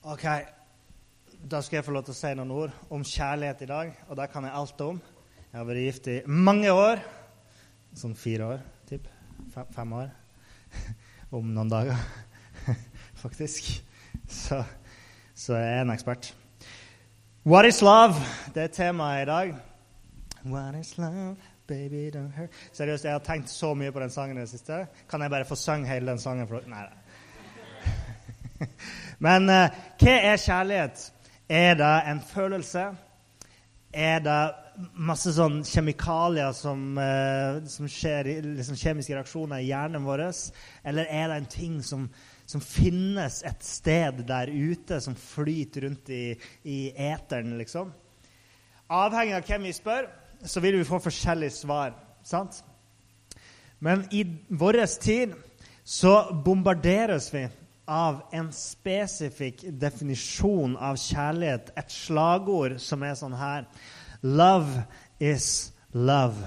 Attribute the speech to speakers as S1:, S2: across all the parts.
S1: OK, da skal jeg få lov til å si noen ord om kjærlighet i dag. Og det kan jeg alt om. Jeg har vært gift i mange år. Sånn fire år, typ. Fem, fem år. om noen dager, faktisk. Så, så jeg er en ekspert. What is love? Det er temaet i dag. What is love? Baby, don't hurt Seriøst, jeg har tenkt så mye på den sangen i det siste. Kan jeg bare få synge hele den sangen for? Nei. Men uh, hva er kjærlighet? Er det en følelse? Er det masse sånn kjemikalier som, uh, som skjer i liksom kjemiske reaksjoner i hjernen vår? Eller er det en ting som, som finnes et sted der ute, som flyter rundt i, i eteren, liksom? Avhengig av hvem vi spør, så vil vi få forskjellige svar. sant? Men i vår tid så bombarderes vi av en spesifikk definisjon av kjærlighet, et slagord som er sånn her Love is love.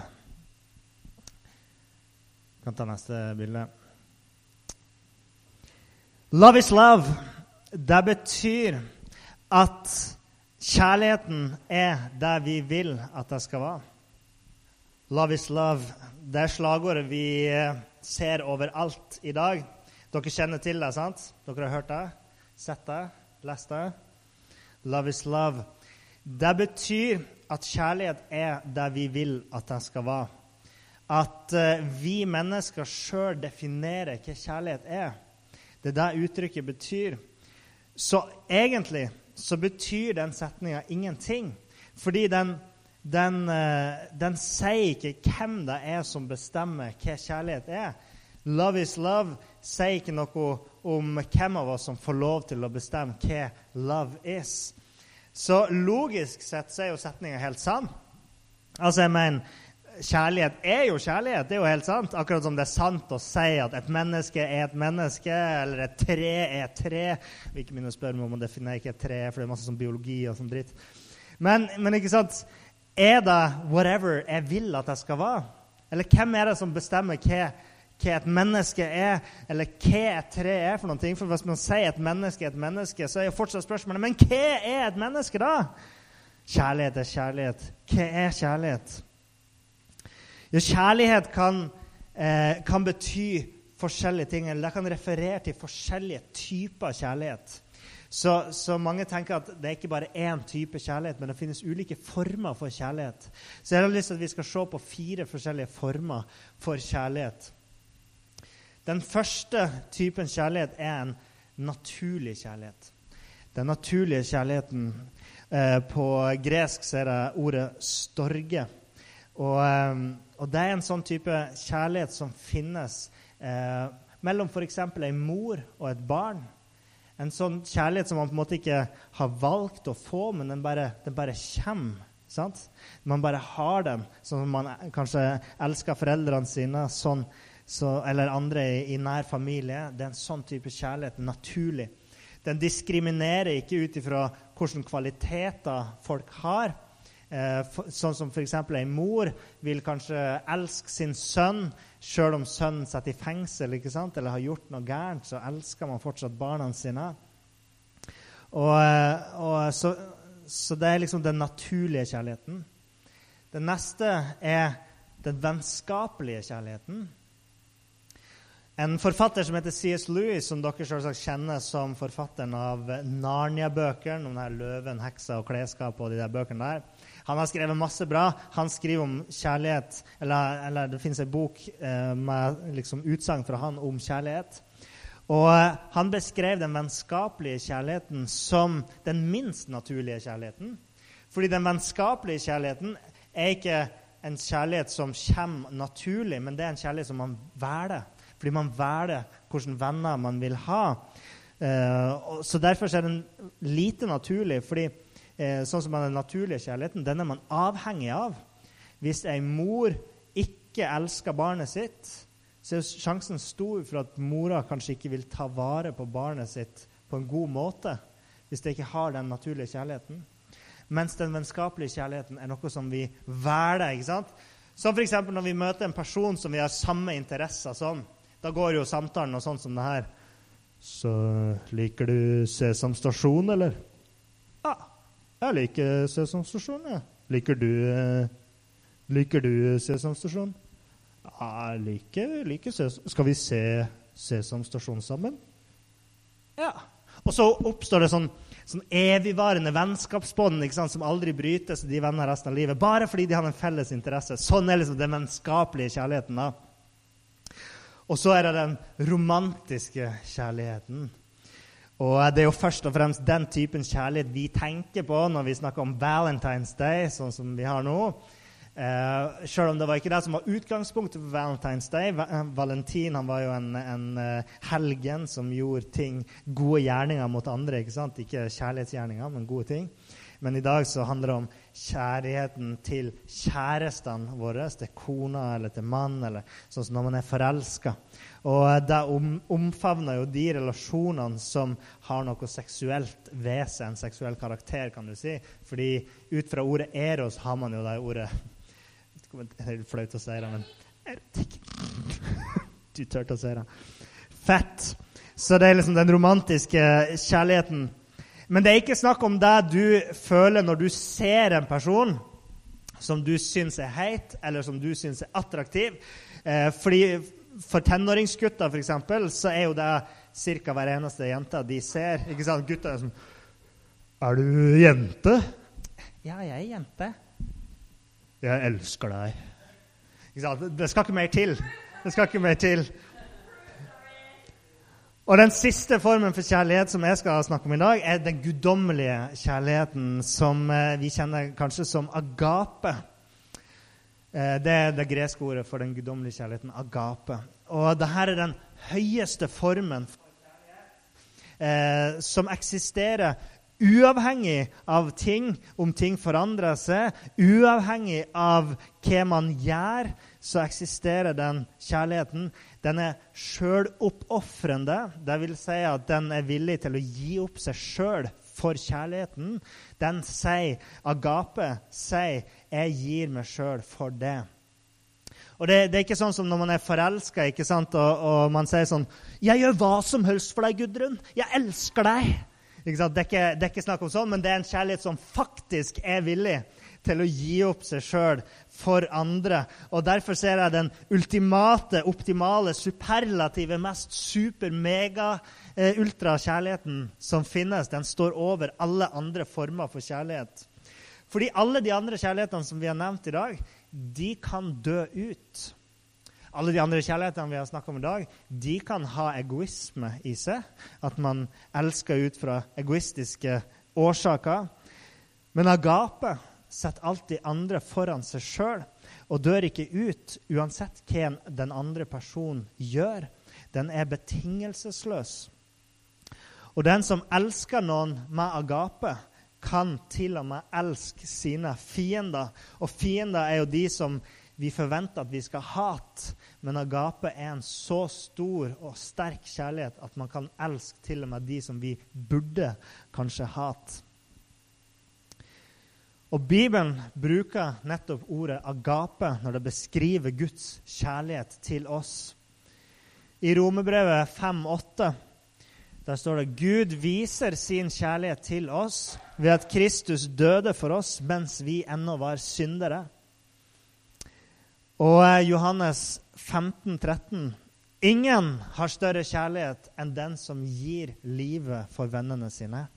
S1: Vi kan ta neste bilde. Love is love. Det betyr at Kjærligheten er der vi vil at det skal være. Love is love. Det er slagordet vi ser overalt i dag. Dere kjenner til det, sant? Dere har hørt det? Sett det? Lest det? Love is love. Det betyr at kjærlighet er det vi vil at det skal være. At uh, vi mennesker sjøl definerer hva kjærlighet er. Det er det uttrykket betyr. Så egentlig så betyr den setninga ingenting. Fordi den, den, eh, den, sier ikke hvem det er som bestemmer hva kjærlighet er. Love is love sier ikke noe om hvem av oss som får lov til å bestemme hva love is. Så logisk sett så er jo setninga helt sann. Altså, jeg mener, kjærlighet er jo kjærlighet. Det er jo helt sant. Akkurat som det er sant å si at et menneske er et menneske, eller et tre er et tre. Vil ikke begynne å spørre meg om å definere hva et tre for det er masse sånn biologi og sånn dritt. Men, men, ikke sant Er det whatever jeg vil at jeg skal være? Eller hvem er det som bestemmer hva, hva et menneske er, eller hva et tre er for noen ting? For hvis man sier et menneske er et menneske, så er jo fortsatt spørsmålet Men hva er et menneske, da? Kjærlighet er kjærlighet. Hva er kjærlighet? Jo, kjærlighet kan, eh, kan, bety forskjellige ting, eller det kan referere til forskjellige typer kjærlighet. Så, så, mange tenker at det er ikke bare én type kjærlighet, men det finnes ulike former for kjærlighet. Så jeg har lyst til at vi skal se på fire forskjellige former for kjærlighet. Den første typen kjærlighet er en naturlig kjærlighet. Den naturlige kjærligheten eh, På gresk så er det ordet 'storge'. Og, eh, og, det er en sånn type kjærlighet som finnes eh, mellom f.eks. ei mor og et barn. En sånn kjærlighet som man på en måte ikke har valgt å få, men den bare, den bare kommer. Sant? Man bare har den, sånn som man kanskje elsker foreldrene sine sånn, så, eller andre i, i, nær familie. Det er en sånn type kjærlighet. Naturlig. Den diskriminerer ikke ut ifra hvilke kvaliteter folk har, Eh, sånn som f.eks. en mor vil kanskje elske sin sønn sjøl om sønnen sitter i fengsel ikke sant? eller har gjort noe gærent, så elsker man fortsatt barna sine. Og, eh, og så, så, det er liksom den naturlige kjærligheten. Den neste er den vennskapelige kjærligheten. En forfatter som heter C.S. Lewis, som dere selvsagt kjenner som forfatteren av Narnia-bøkene, om løven, heksa og klesskapet og de der bøkene der, han har skrevet masse bra. Han skriver om kjærlighet, eller, eller det finnes en bok eh, med liksom, utsagn fra han om kjærlighet. Og eh, Han beskrev den vennskapelige kjærligheten som den minst naturlige kjærligheten. Fordi den vennskapelige kjærligheten er ikke en kjærlighet som kommer naturlig, men det er en kjærlighet som man velger. Fordi man velger hvilke venner man vil ha. Uh, så Derfor er den lite naturlig. fordi eh, sånn som den naturlige kjærligheten, den er man avhengig av. Hvis ei mor ikke elsker barnet sitt, så er sjansen stor for at mora kanskje ikke vil ta vare på barnet sitt på en god måte hvis det ikke har den naturlige kjærligheten. Mens den vennskapelige kjærligheten er noe som vi velger. ikke sant? Som f.eks. når vi møter en person som vi har samme interesser som. Da går jo samtalen og sånn som det her. Så liker du Sesam stasjon, eller? Ja, jeg liker Sesam stasjon, jeg. Ja. Liker du eh, Liker du Sesam stasjon? Ja, jeg liker, liker Sesam Skal vi se Sesam stasjon sammen? Ja. Og så oppstår det sånn, sånn evigvarende vennskapsbånd som aldri brytes, de venner resten av livet, bare fordi de har en felles interesse. Sånn er liksom den vennskapelige kjærligheten. da. Og så er det den romantiske kjærligheten. Og Det er jo først og fremst den typen kjærlighet vi tenker på når vi snakker om Valentine's Day, sånn som vi har nå. Eh, selv om det var ikke det som var utgangspunktet for Valentine's Day. Eh, Valentin han var jo en, en uh, helgen som gjorde ting, gode gjerninger mot andre. Ikke sant? Ikke kjærlighetsgjerninger, men gode ting. Men i dag så handler det om kjærligheten til kjærestene våre, til kona eller til mann, eller sånn som når man er forelska. Og det om, omfavner jo de relasjonene som har noe seksuelt ved seg, en seksuell karakter, kan du si. Fordi ut fra ordet eros har man jo det ordet Det er litt flaut å si det, men erotikk Du turte å si det. Fett. Så det er liksom den romantiske kjærligheten men det er ikke snakk om det du føler når du ser en person som du syns er heit, eller som du syns er attraktiv. Eh, fordi For tenåringsgutter eksempel, så er jo det ca. hver eneste jente de ser. Ikke sant? Gutter er sånn Er du jente? Ja, jeg er jente. Jeg elsker deg. Ikke sant? Det skal ikke mer til. Det skal ikke mer til. Og Den siste formen for kjærlighet som jeg skal snakke om i dag, er den guddommelige kjærligheten som eh, vi kjenner kanskje som agape. Eh, det er det greske ordet for den guddommelige kjærligheten. Agape. Og dette er den høyeste formen for kjærlighet eh, som eksisterer uavhengig av ting, om ting forandrer seg, uavhengig av hva man gjør, så eksisterer den kjærligheten. Den er sjøloppofrende. Vil si at den er villig til å gi opp seg sjøl for kjærligheten. Den sier, agape sier, 'Jeg gir meg sjøl for det'. Og det, det, er ikke sånn som når man er forelska og, og, man sier sånn 'Jeg gjør hva som helst for deg, Gudrun. Jeg elsker deg.' Det er, ikke, det, er ikke, snakk om sånn, men det er en kjærlighet som faktisk er villig til å gi opp seg sjøl for andre. Og Derfor ser jeg den ultimate, optimale, superlative, mest super, mega, eh, som finnes. Den står over alle andre former for kjærlighet. Fordi alle de andre kjærlighetene som vi har nevnt i dag, de kan dø ut. Alle de andre kjærlighetene vi har snakka om i dag, de kan ha egoisme i seg. At man elsker ut fra egoistiske årsaker. Men agape setter alltid andre foran seg sjøl og dør ikke ut uansett hva den andre personen gjør. Den er betingelsesløs. Og den som elsker noen med agape, kan til og med elske sine fiender. Og fiender er jo de som vi forventer at vi skal hate. Men agape er en så stor og sterk kjærlighet at man kan elske til og med de som vi burde kanskje hate. Og Bibelen bruker nettopp ordet agape når det beskriver Guds kjærlighet til oss. I Romebrevet 5,8 der står det Gud viser sin kjærlighet til oss ved at Kristus døde for oss mens vi ennå var syndere. Og eh, Johannes 15, 13. Ingen har større kjærlighet enn den som gir livet for vennene sine.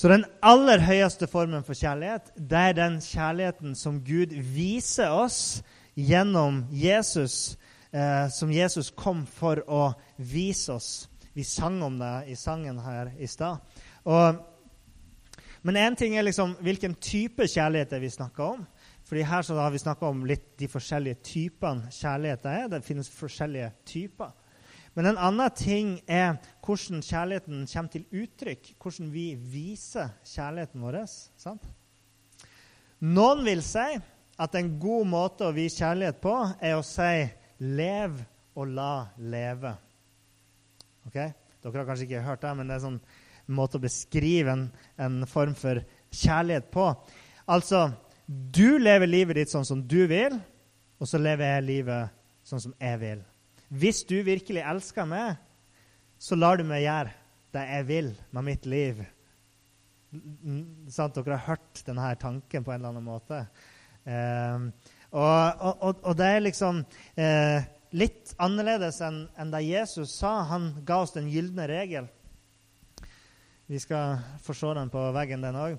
S1: Så den aller høyeste formen for kjærlighet, det er den kjærligheten som Gud viser oss gjennom Jesus, eh, som Jesus kom for å vise oss. Vi sang om det i sangen her i stad. Men én ting er liksom hvilken type kjærlighet det vi snakker om. Fordi Her så har vi snakka om litt de forskjellige typene kjærlighet det er. Det finnes forskjellige typer. Men en annen ting er hvordan kjærligheten kommer til uttrykk. Hvordan vi viser kjærligheten vår. Sant? Noen vil si at en god måte å vise kjærlighet på er å si 'lev og la leve'. Ok? Dere har kanskje ikke hørt det, men det er en sånn måte å beskrive en, en form for kjærlighet på. Altså, du lever livet ditt sånn som du vil, og så lever jeg livet sånn som jeg vil. Hvis du virkelig elsker meg, så lar du meg gjøre det jeg vil med mitt liv. Sant? Dere har hørt denne tanken på en eller annen måte. Eh, og, og, og, det er liksom eh, litt annerledes enn en det Jesus sa. Han ga oss den gylne regel. Vi skal få se den på veggen, den òg.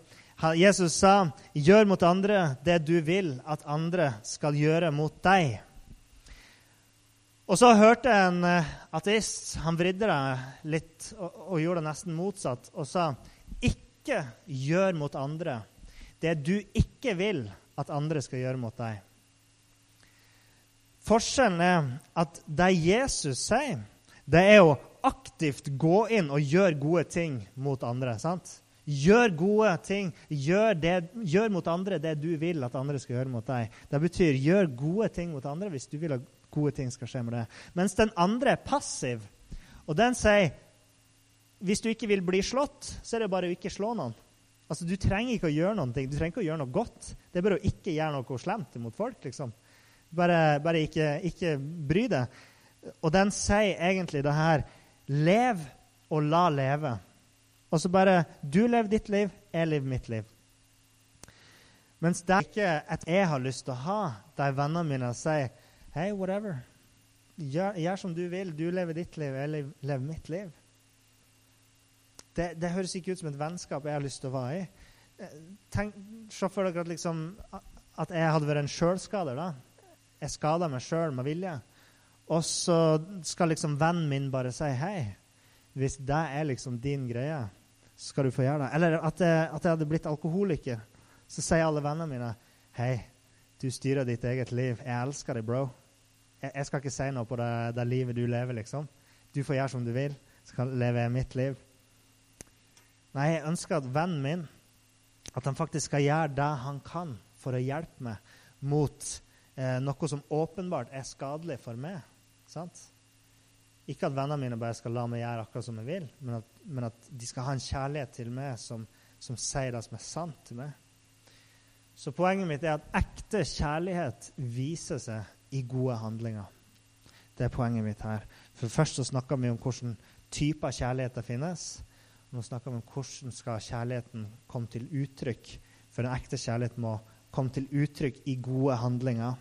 S1: Jesus sa, 'Gjør mot andre det du vil at andre skal gjøre mot deg'. Og så hørte jeg en eh, ateist han vridde det litt og, og, gjorde det nesten motsatt og sa ikke gjør mot andre det du ikke vil at andre skal gjøre mot deg. Forskjellen er at det Jesus sier, det er å aktivt gå inn og gjøre gode ting mot andre. sant? Gjør gode ting. Gjør, det, gjør, mot andre det du vil at andre skal gjøre mot deg. Det betyr gjør gode ting mot andre hvis du vil at gode ting skal skje med det. Mens den andre er passiv. Og den sier hvis du ikke vil bli slått, så er det bare å ikke slå noen. Altså, Du trenger ikke å gjøre noen ting. Du trenger ikke å gjøre noe godt. Det er bare å ikke gjøre noe slemt mot folk. liksom. Bare, bare ikke, ikke, bry deg. Og den sier egentlig det her Lev og la leve. Og så bare Du lever ditt liv, jeg lever mitt liv. Mens det er ikke et jeg har lyst til å ha, der vennene mine sier Hei, whatever. Gjør, gjør, som du vil. Du lever ditt liv, jeg lever mitt liv. Det, det, høres ikke ut som et vennskap jeg har lyst til å være i. Eh, tenk, Se for dere at, liksom, at jeg hadde vært en sjølskader. Jeg skada meg sjøl med vilje. Og så skal liksom vennen min bare si hei. Hvis det er liksom din greie, så skal du få gjøre det. Eller at jeg, at jeg hadde blitt alkoholiker. Så sier alle vennene mine hei, du styrer ditt eget liv. Jeg elsker deg, bro jeg, jeg, skal ikke si noe på det, det, livet du lever, liksom. Du får gjøre som du vil. Så kan leve mitt liv. Nei, jeg ønsker at vennen min at han faktisk skal gjøre det han kan for å hjelpe meg mot eh, noe som åpenbart er skadelig for meg. Sant? Ikke at vennene mine bare skal la meg gjøre akkurat som jeg vil, men at, men at de skal ha en kjærlighet til meg som, som sier det som er sant til meg. Så poenget mitt er at ekte kjærlighet viser seg i gode handlinger. Det er poenget mitt her. For Først så snakka vi om hvordan typer kjærlighet det finnes. Nå snakker vi om hvordan skal kjærligheten komme til uttrykk. For den ekte kjærligheten må komme til uttrykk i gode handlinger.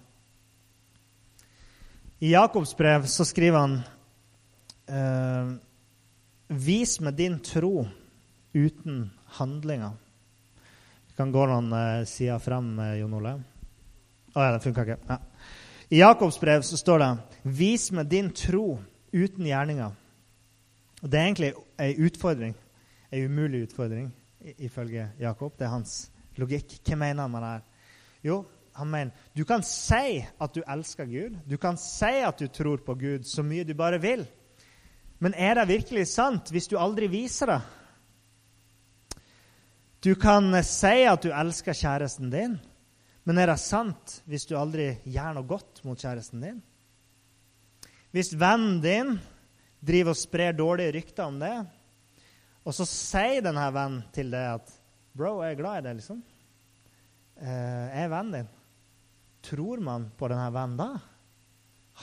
S1: I Jakobs brev så skriver han eh, Vis med din tro uten handlinger. Vi kan gå noen eh, sider frem, eh, Jon Ole. Å oh, ja, det funka ikke. Ja. I Jakobs brev så står det 'Vis meg din tro uten gjerninger'. Og Det er egentlig ei utfordring, ei umulig utfordring, ifølge Jakob. Det er hans logikk. Hva mener han med det her? Jo, han mener du kan si at du elsker Gud. Du kan si at du tror på Gud så mye du bare vil. Men er det virkelig sant hvis du aldri viser det? Du kan si at du elsker kjæresten din. Men er det sant hvis du aldri gjør noe godt mot kjæresten din? Hvis vennen din driver og sprer dårlige rykter om det, og så sier denne vennen til deg at 'Bro, jeg er glad i deg', liksom. Eh, jeg er vennen din. Tror man på denne vennen da?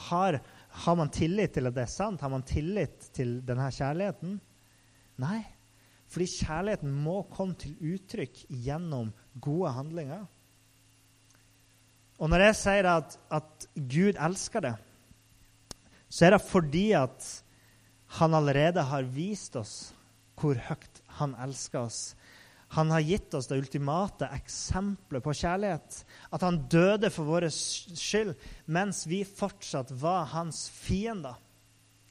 S1: Har, har man tillit til at det er sant? Har man tillit til denne kjærligheten? Nei. Fordi kjærligheten må komme til uttrykk gjennom gode handlinger. Og når jeg sier at, at Gud elsker det, så er det fordi at han allerede har vist oss hvor høyt han elsker oss. Han har gitt oss det ultimate eksempelet på kjærlighet. At han døde for vår skyld mens vi fortsatt var hans fiender.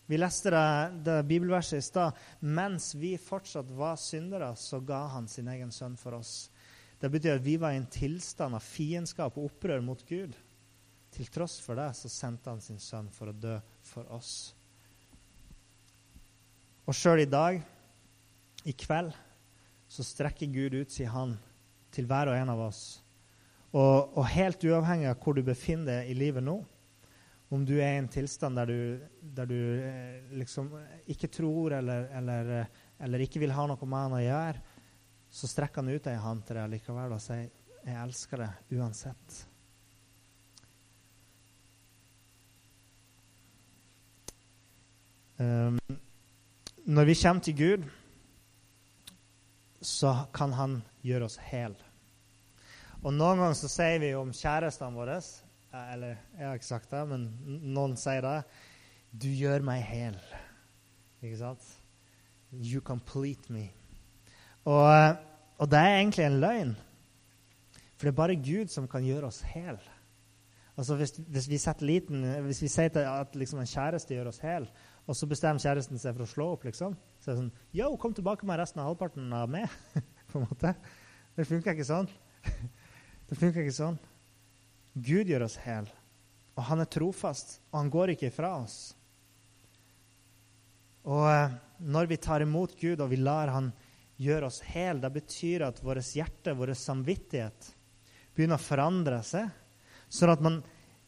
S1: Vi leste det, det bibelverset i stad. Mens vi fortsatt var syndere, så ga han sin egen sønn for oss. Det betyr at vi var i en tilstand av fiendskap og opprør mot Gud. Til tross for det så sendte han sin sønn for å dø for oss. Og sjøl i dag, i kveld, så strekker Gud ut sin hånd til hver og en av oss. Og, og, helt uavhengig av hvor du befinner deg i livet nå, om du er i en tilstand der du, der du eh, liksom ikke tror eller, eller, eller, ikke vil ha noe med han å gjøre, så strekker han ut ei hånd til deg likevel og sier 'Jeg elsker deg uansett'. Um, når vi kommer til Gud, så kan han gjøre oss hel. Og noen ganger så sier vi om kjærestene våre Eller jeg har ikke sagt det, men noen sier det. Du gjør meg hel. Ikke sant? You complete me. Og, og det er egentlig en løgn. For det er bare Gud som kan gjøre oss hel. Altså hvis, hvis, vi liten, hvis, vi sier at liksom en kjæreste gjør oss hel, og så bestemmer kjæresten seg for å slå opp, liksom, så er det sånn Yo, kom tilbake med resten av halvparten av meg. på en måte. Det funker ikke sånn. Det funker ikke sånn. Gud gjør oss hel, og han er trofast, og han går ikke ifra oss. Og eh, når vi tar imot Gud og vi lar han gjøre oss hel, det betyr at vårt hjerte, vår samvittighet, begynner å forandre seg, sånn at man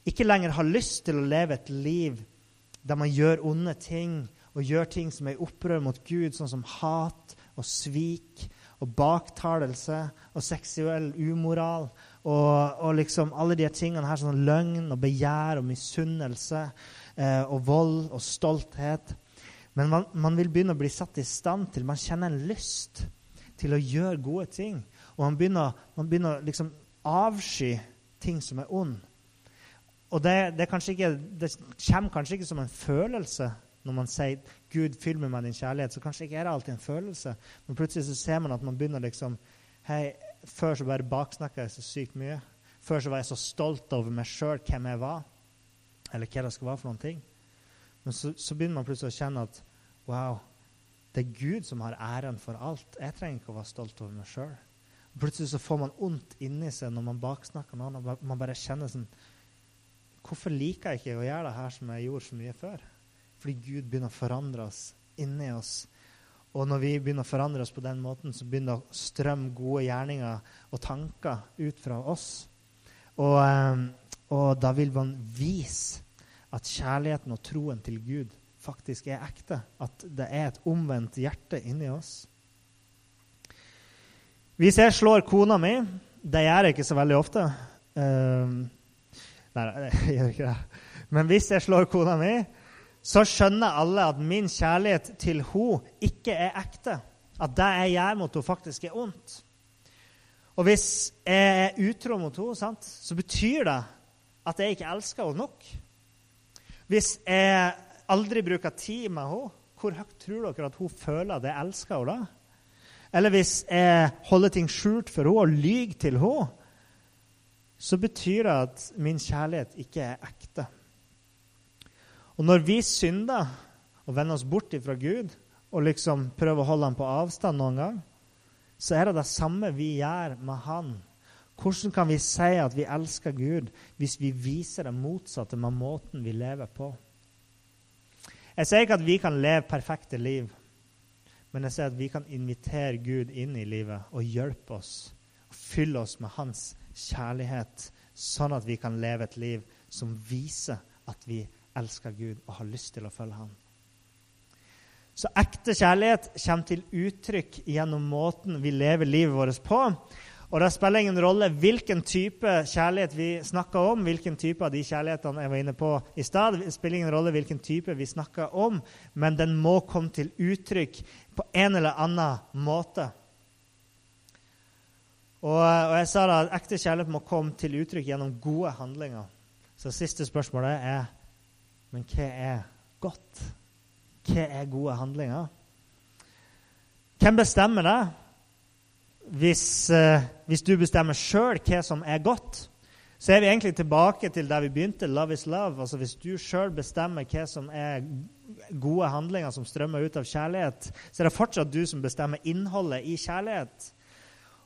S1: ikke lenger har lyst til å leve et liv der man gjør onde ting og gjør ting som er i opprør mot Gud, sånn som hat og svik og baktalelse og seksuell umoral og, og liksom alle de tingene her, sånn løgn og begjær og misunnelse eh, og vold og stolthet. Men man, man, vil begynne å bli satt i stand til Man kjenner en lyst til å gjøre gode ting. Og man begynner, man begynner liksom avsky ting som er ond. Og det, det, ikke, det, kommer kanskje ikke som en følelse når man sier 'Gud, fyll meg med din kjærlighet'. Så kanskje ikke er det alltid en følelse, men plutselig så ser man at man begynner liksom Hei, før så bare baksnakka jeg så sykt mye. Før så var jeg så stolt over meg sjøl, hvem jeg var, eller hva det skal være for noen ting. Men så, så begynner man plutselig å kjenne at wow, det er Gud som har æren for alt. Jeg trenger ikke å være stolt over meg sjøl. Plutselig så får man vondt inni seg når man baksnakker noen. og Man bare kjenner sånn Hvorfor liker jeg ikke å gjøre det her som jeg gjorde så mye før? Fordi Gud begynner å forandre oss inni oss. Og når vi begynner å forandre oss på den måten, så begynner det å strømme gode gjerninger og tanker ut fra oss. Og, ehm, og da vil man vise at kjærligheten og troen til Gud faktisk er ekte. At det er et omvendt hjerte inni oss. Hvis jeg slår kona mi Det gjør jeg ikke så veldig ofte. Uh, nei, jeg gjør ikke det. Men hvis jeg slår kona mi, så skjønner alle at min kjærlighet til henne ikke er ekte. At det jeg gjør mot henne, faktisk er ondt. Og hvis jeg er utro mot henne, så betyr det at jeg ikke elsker henne nok. Hvis jeg aldri bruker tid med henne, hvor høyt tror dere at hun føler at jeg elsker henne da? eller hvis jeg holder ting skjult for henne og lyver til henne, så betyr det at min kjærlighet ikke er ekte. Og når vi synder og vender oss bort fra Gud og liksom prøver å holde ham på avstand noen gang, så er det det samme vi gjør med han. Hvordan kan vi si at vi elsker Gud hvis vi viser det motsatte med måten vi lever på? Jeg sier ikke at vi kan leve perfekte liv. Men jeg sier at vi kan invitere Gud inn i livet og hjelpe oss. og Fylle oss med hans kjærlighet, sånn at vi kan leve et liv som viser at vi elsker Gud og har lyst til å følge ham. Så ekte kjærlighet kommer til uttrykk gjennom måten vi lever livet vårt på. Og Det spiller ingen rolle hvilken type kjærlighet vi snakker om. hvilken type av de kjærlighetene jeg var inne på i stad. Det spiller ingen rolle hvilken type vi snakker om, men den må komme til uttrykk på en eller annen måte. Og, og jeg sa da at ekte kjærlighet må komme til uttrykk gjennom gode handlinger. Så siste spørsmålet er men hva er godt? Hva er gode handlinger? Hvem bestemmer det? Hvis, eh, hvis du bestemmer sjøl hva som er godt, så er vi egentlig tilbake til der vi begynte. Love is love. Altså Hvis du sjøl bestemmer hva som er gode handlinger som strømmer ut av kjærlighet, så er det fortsatt du som bestemmer innholdet i kjærlighet.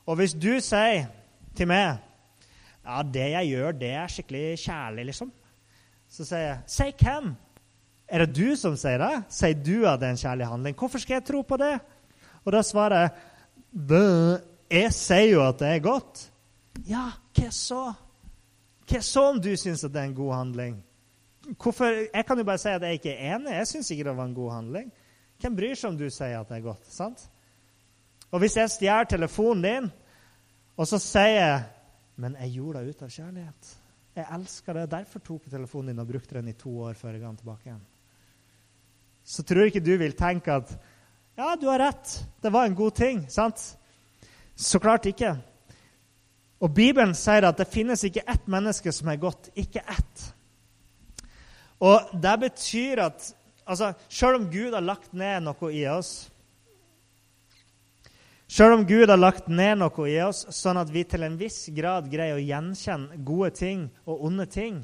S1: Og hvis du sier til meg ja, det jeg gjør, det er skikkelig kjærlig, liksom, så sier jeg Si hvem? Er det du som sier det? Sier du at det er en kjærlig handling? Hvorfor skal jeg tro på det? Og da svarer jeg jeg sier jo at det er godt. Ja, hva så? Hva så om du syns det er en god handling? Hvorfor? Jeg kan jo bare si at jeg ikke er enig. Jeg syns ikke det var en god handling. Hvem bryr seg om du sier at det er godt? sant? Og hvis jeg stjeler telefonen din, og så sier jeg Men jeg gjorde det ut av kjærlighet. Jeg elsker det. Derfor tok jeg telefonen din og brukte den i to år før jeg ga den tilbake igjen. Så tror ikke du vil tenke at Ja, du har rett. Det var en god ting. sant? Så klart ikke. Og Bibelen sier at det finnes ikke ett menneske som er godt. Ikke ett. Og det betyr at altså, selv om Gud har lagt ned noe i oss selv om Gud har lagt ned noe i oss, sånn at vi til en viss grad greier å gjenkjenne gode ting og onde ting,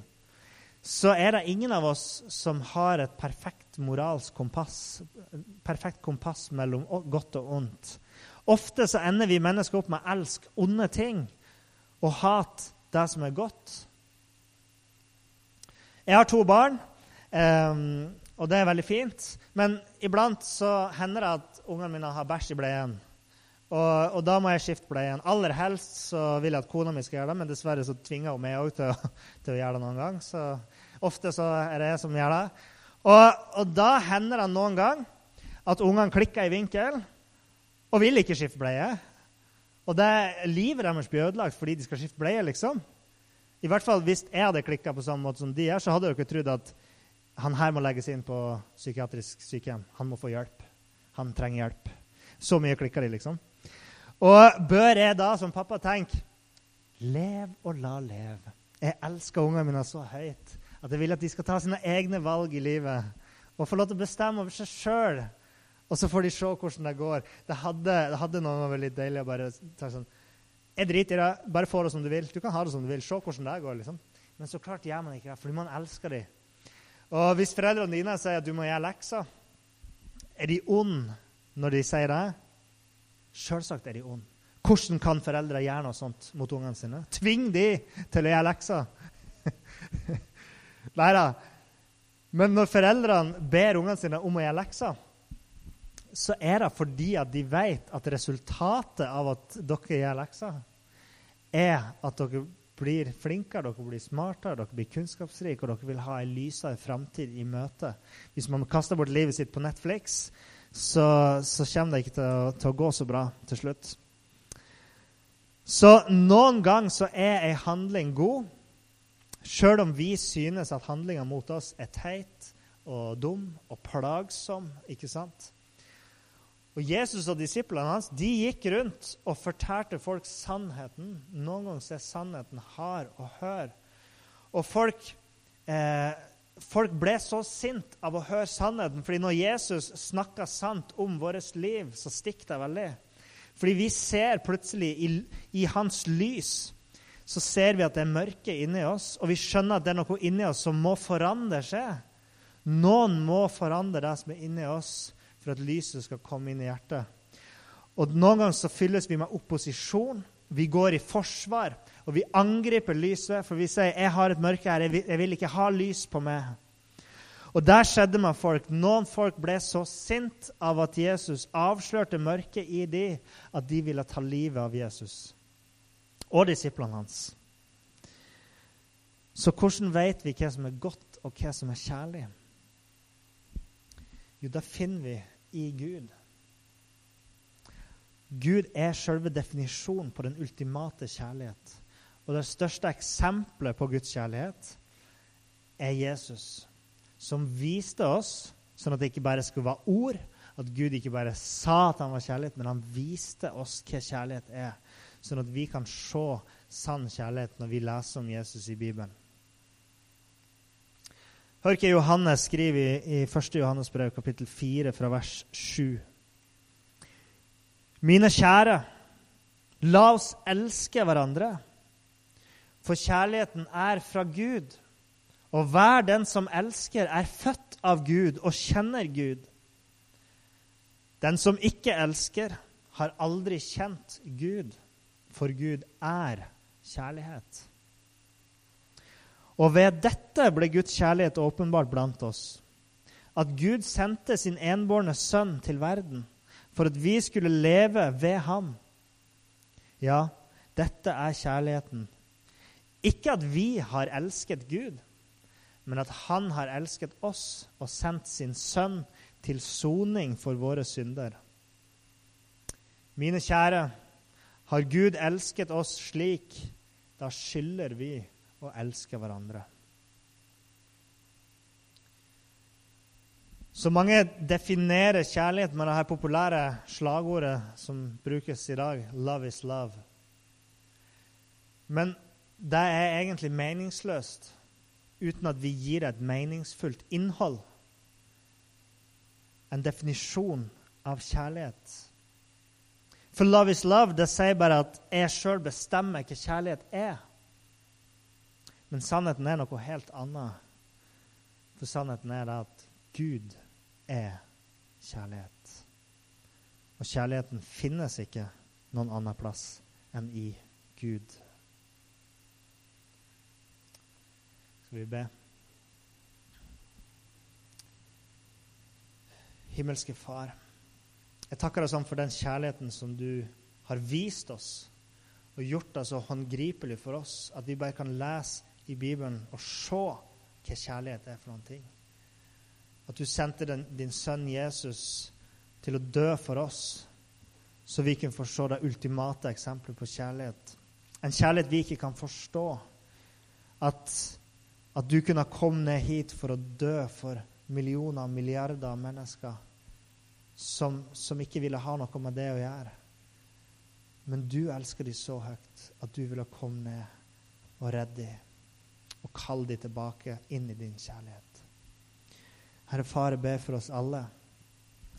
S1: så er det ingen av oss som har et perfekt moralsk kompass, perfekt kompass mellom godt og ondt. Ofte så ender vi mennesker opp med å elske onde ting og hate det som er godt. Jeg har to barn, um, og det er veldig fint. Men iblant så hender det at ungene mine har bæsj i bleien. Og, og, da må jeg skifte bleien. Aller helst så vil jeg at kona mi skal gjøre det, men dessverre så tvinger hun meg òg til, til, å gjøre det noen gang. Så ofte så er det jeg som gjør det. Og, og da hender det noen gang at ungene klikker i vinkel og vil ikke skifte bleie. Og det livet deres blir ødelagt fordi de skal skifte bleie, liksom. I hvert fall hvis jeg hadde klikka på samme måte som de gjør, så hadde jeg ikke trodd at han her må legges inn på psykiatrisk sykehjem. Han må få hjelp. Han trenger hjelp. Så mye klikker de, liksom. Og bør jeg da som pappa tenke Lev og la leve. Jeg elsker ungene mine så høyt at jeg vil at de skal ta sine egne valg i livet og få lov til å bestemme over seg sjøl. Og så får de se hvordan det går. Det hadde, det hadde noen vært litt deilig å bare ta sånn Jeg driter i det. Bare få det som du vil. Du kan ha det som du vil. Se hvordan det går. liksom. Men så klart gjør man ikke det, fordi man elsker dem. Og hvis foreldrene dine sier at du må gjøre lekser, er de onde når de sier det? Selvsagt er de onde. Hvordan kan foreldre gjøre noe sånt mot ungene sine? Tving de til å gjøre lekser! Nei da. Men når foreldrene ber ungene sine om å gjøre lekser, så er det fordi at de vet at resultatet av at dere gjør lekser, er at dere blir flinkere, dere blir smartere, dere blir kunnskapsrike, og dere vil ha en lysere framtid i møte. Hvis man kaster bort livet sitt på Netflix, så, så kommer det ikke til å, til å, gå så bra til slutt. Så noen ganger så er ei handling god, sjøl om vi synes at handlinga mot oss er teit og dum og plagsom. ikke sant? Og Jesus og disiplene hans de gikk rundt og fortalte folk sannheten. Noen ganger er sannheten hard å høre. Og folk eh, folk ble så sint av å høre sannheten. fordi når Jesus snakka sant om vårt liv, så stikker det veldig. Fordi vi ser plutselig i, i, hans lys så ser vi at det er mørke inni oss, og vi skjønner at det er noe inni oss som må forandre seg. Noen må forandre det som er inni oss, for at lyset skal komme inn i hjertet. Og Noen ganger så fylles vi med opposisjon. Vi går i forsvar. Og vi angriper lyset, for vi sier 'Jeg har et mørke her. Jeg vil, jeg vil ikke ha lys på meg'. Og der skjedde med folk. Noen folk ble så sint av at Jesus avslørte mørket i dem, at de ville ta livet av Jesus og disiplene hans. Så hvordan vet vi hva som er godt, og hva som er kjærlig? Jo, det finner vi i Gud. Gud er selve definisjonen på den ultimate kjærlighet. Og det største eksempelet på Guds kjærlighet er Jesus, som viste oss, sånn at det ikke bare skulle være ord, at Gud ikke bare sa at han var kjærlighet, men han viste oss hva kjærlighet er, sånn at vi kan se sann kjærlighet når vi leser om Jesus i Bibelen. Hør hva Johannes skriver i, i 1. Johannes brev, kapittel 4, fra vers 7. Mine kjære, la oss elske hverandre. For kjærligheten er fra Gud. Og hver den som elsker, er født av Gud og kjenner Gud. Den som ikke elsker, har aldri kjent Gud, for Gud er kjærlighet. Og ved dette ble Guds kjærlighet åpenbart blant oss. At Gud sendte sin enbårne sønn til verden for at vi skulle leve ved ham. Ja, dette er kjærligheten ikke at vi har elsket Gud, men at Han har elsket oss og sendt sin sønn til soning for våre synder. Mine kjære, har Gud elsket oss slik, da skylder vi å elske hverandre. Så mange definerer kjærlighet med det her populære slagordet som brukes i dag 'Love is love'. Men det er egentlig meningsløst uten at vi gir det et meningsfullt innhold. En definisjon av kjærlighet. For 'love is love' det sier bare at jeg sjøl bestemmer hva kjærlighet er. Men sannheten er noe helt annet. For sannheten er det at Gud er kjærlighet. Og kjærligheten finnes ikke noen annen plass enn i Gud. Skal vi be? Himmelske Far, jeg takker deg sånn for den kjærligheten som du har vist oss og gjort det så håndgripelig for oss at vi bare kan lese i Bibelen og se hva kjærlighet er for noen ting. At du sendte den, din sønn Jesus til å dø for oss, så vi kunne få se det ultimate eksempelet på kjærlighet. En kjærlighet vi ikke kan forstå. At, at du kunne komme ned hit for å dø for millioner og milliarder av mennesker som, som ikke ville ha noe med det å gjøre. Men du elsker dem så høyt at du ville komme ned og redde dem og kall dem tilbake inn i din kjærlighet. Herre Far, jeg ber for oss alle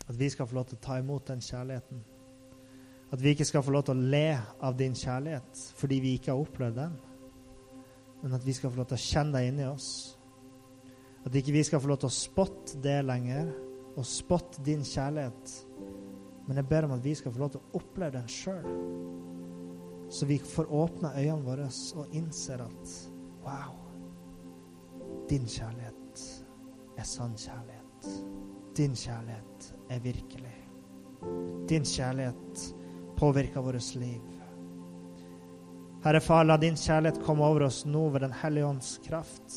S1: at vi skal få lov til å ta imot den kjærligheten. At vi ikke skal få lov til å le av din kjærlighet fordi vi ikke har opplevd den, men at vi skal få lov til å kjenne deg inni oss. At ikke vi skal få lov til å spotte det lenger, og spotte din kjærlighet. Men jeg ber om at vi skal få lov til å oppleve den sjøl. Så vi får åpne øynene våre og innser at wow, din kjærlighet er sann kjærlighet. Din kjærlighet er virkelig. Din kjærlighet påvirker vårt liv. Herre Far, la din kjærlighet komme over oss nå ved Den hellige ånds kraft.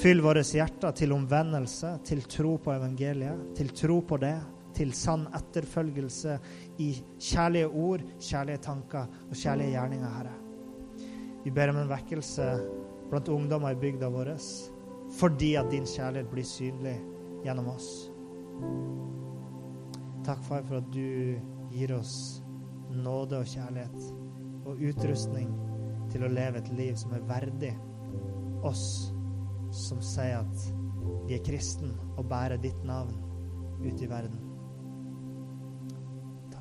S1: Fyll våre hjerter til omvendelse, til tro på evangeliet, til tro på det, til sann etterfølgelse i kjærlige ord, kjærlige tanker og kjærlige gjerninger, Herre. Vi ber om en vekkelse blant ungdommer i bygda vår fordi at din kjærlighet blir synlig gjennom oss. Takk, far, for at du gir oss nåde og kjærlighet og utrustning til å leve et liv som er verdig oss som sier at vi er kristen og bærer ditt navn ute i verden.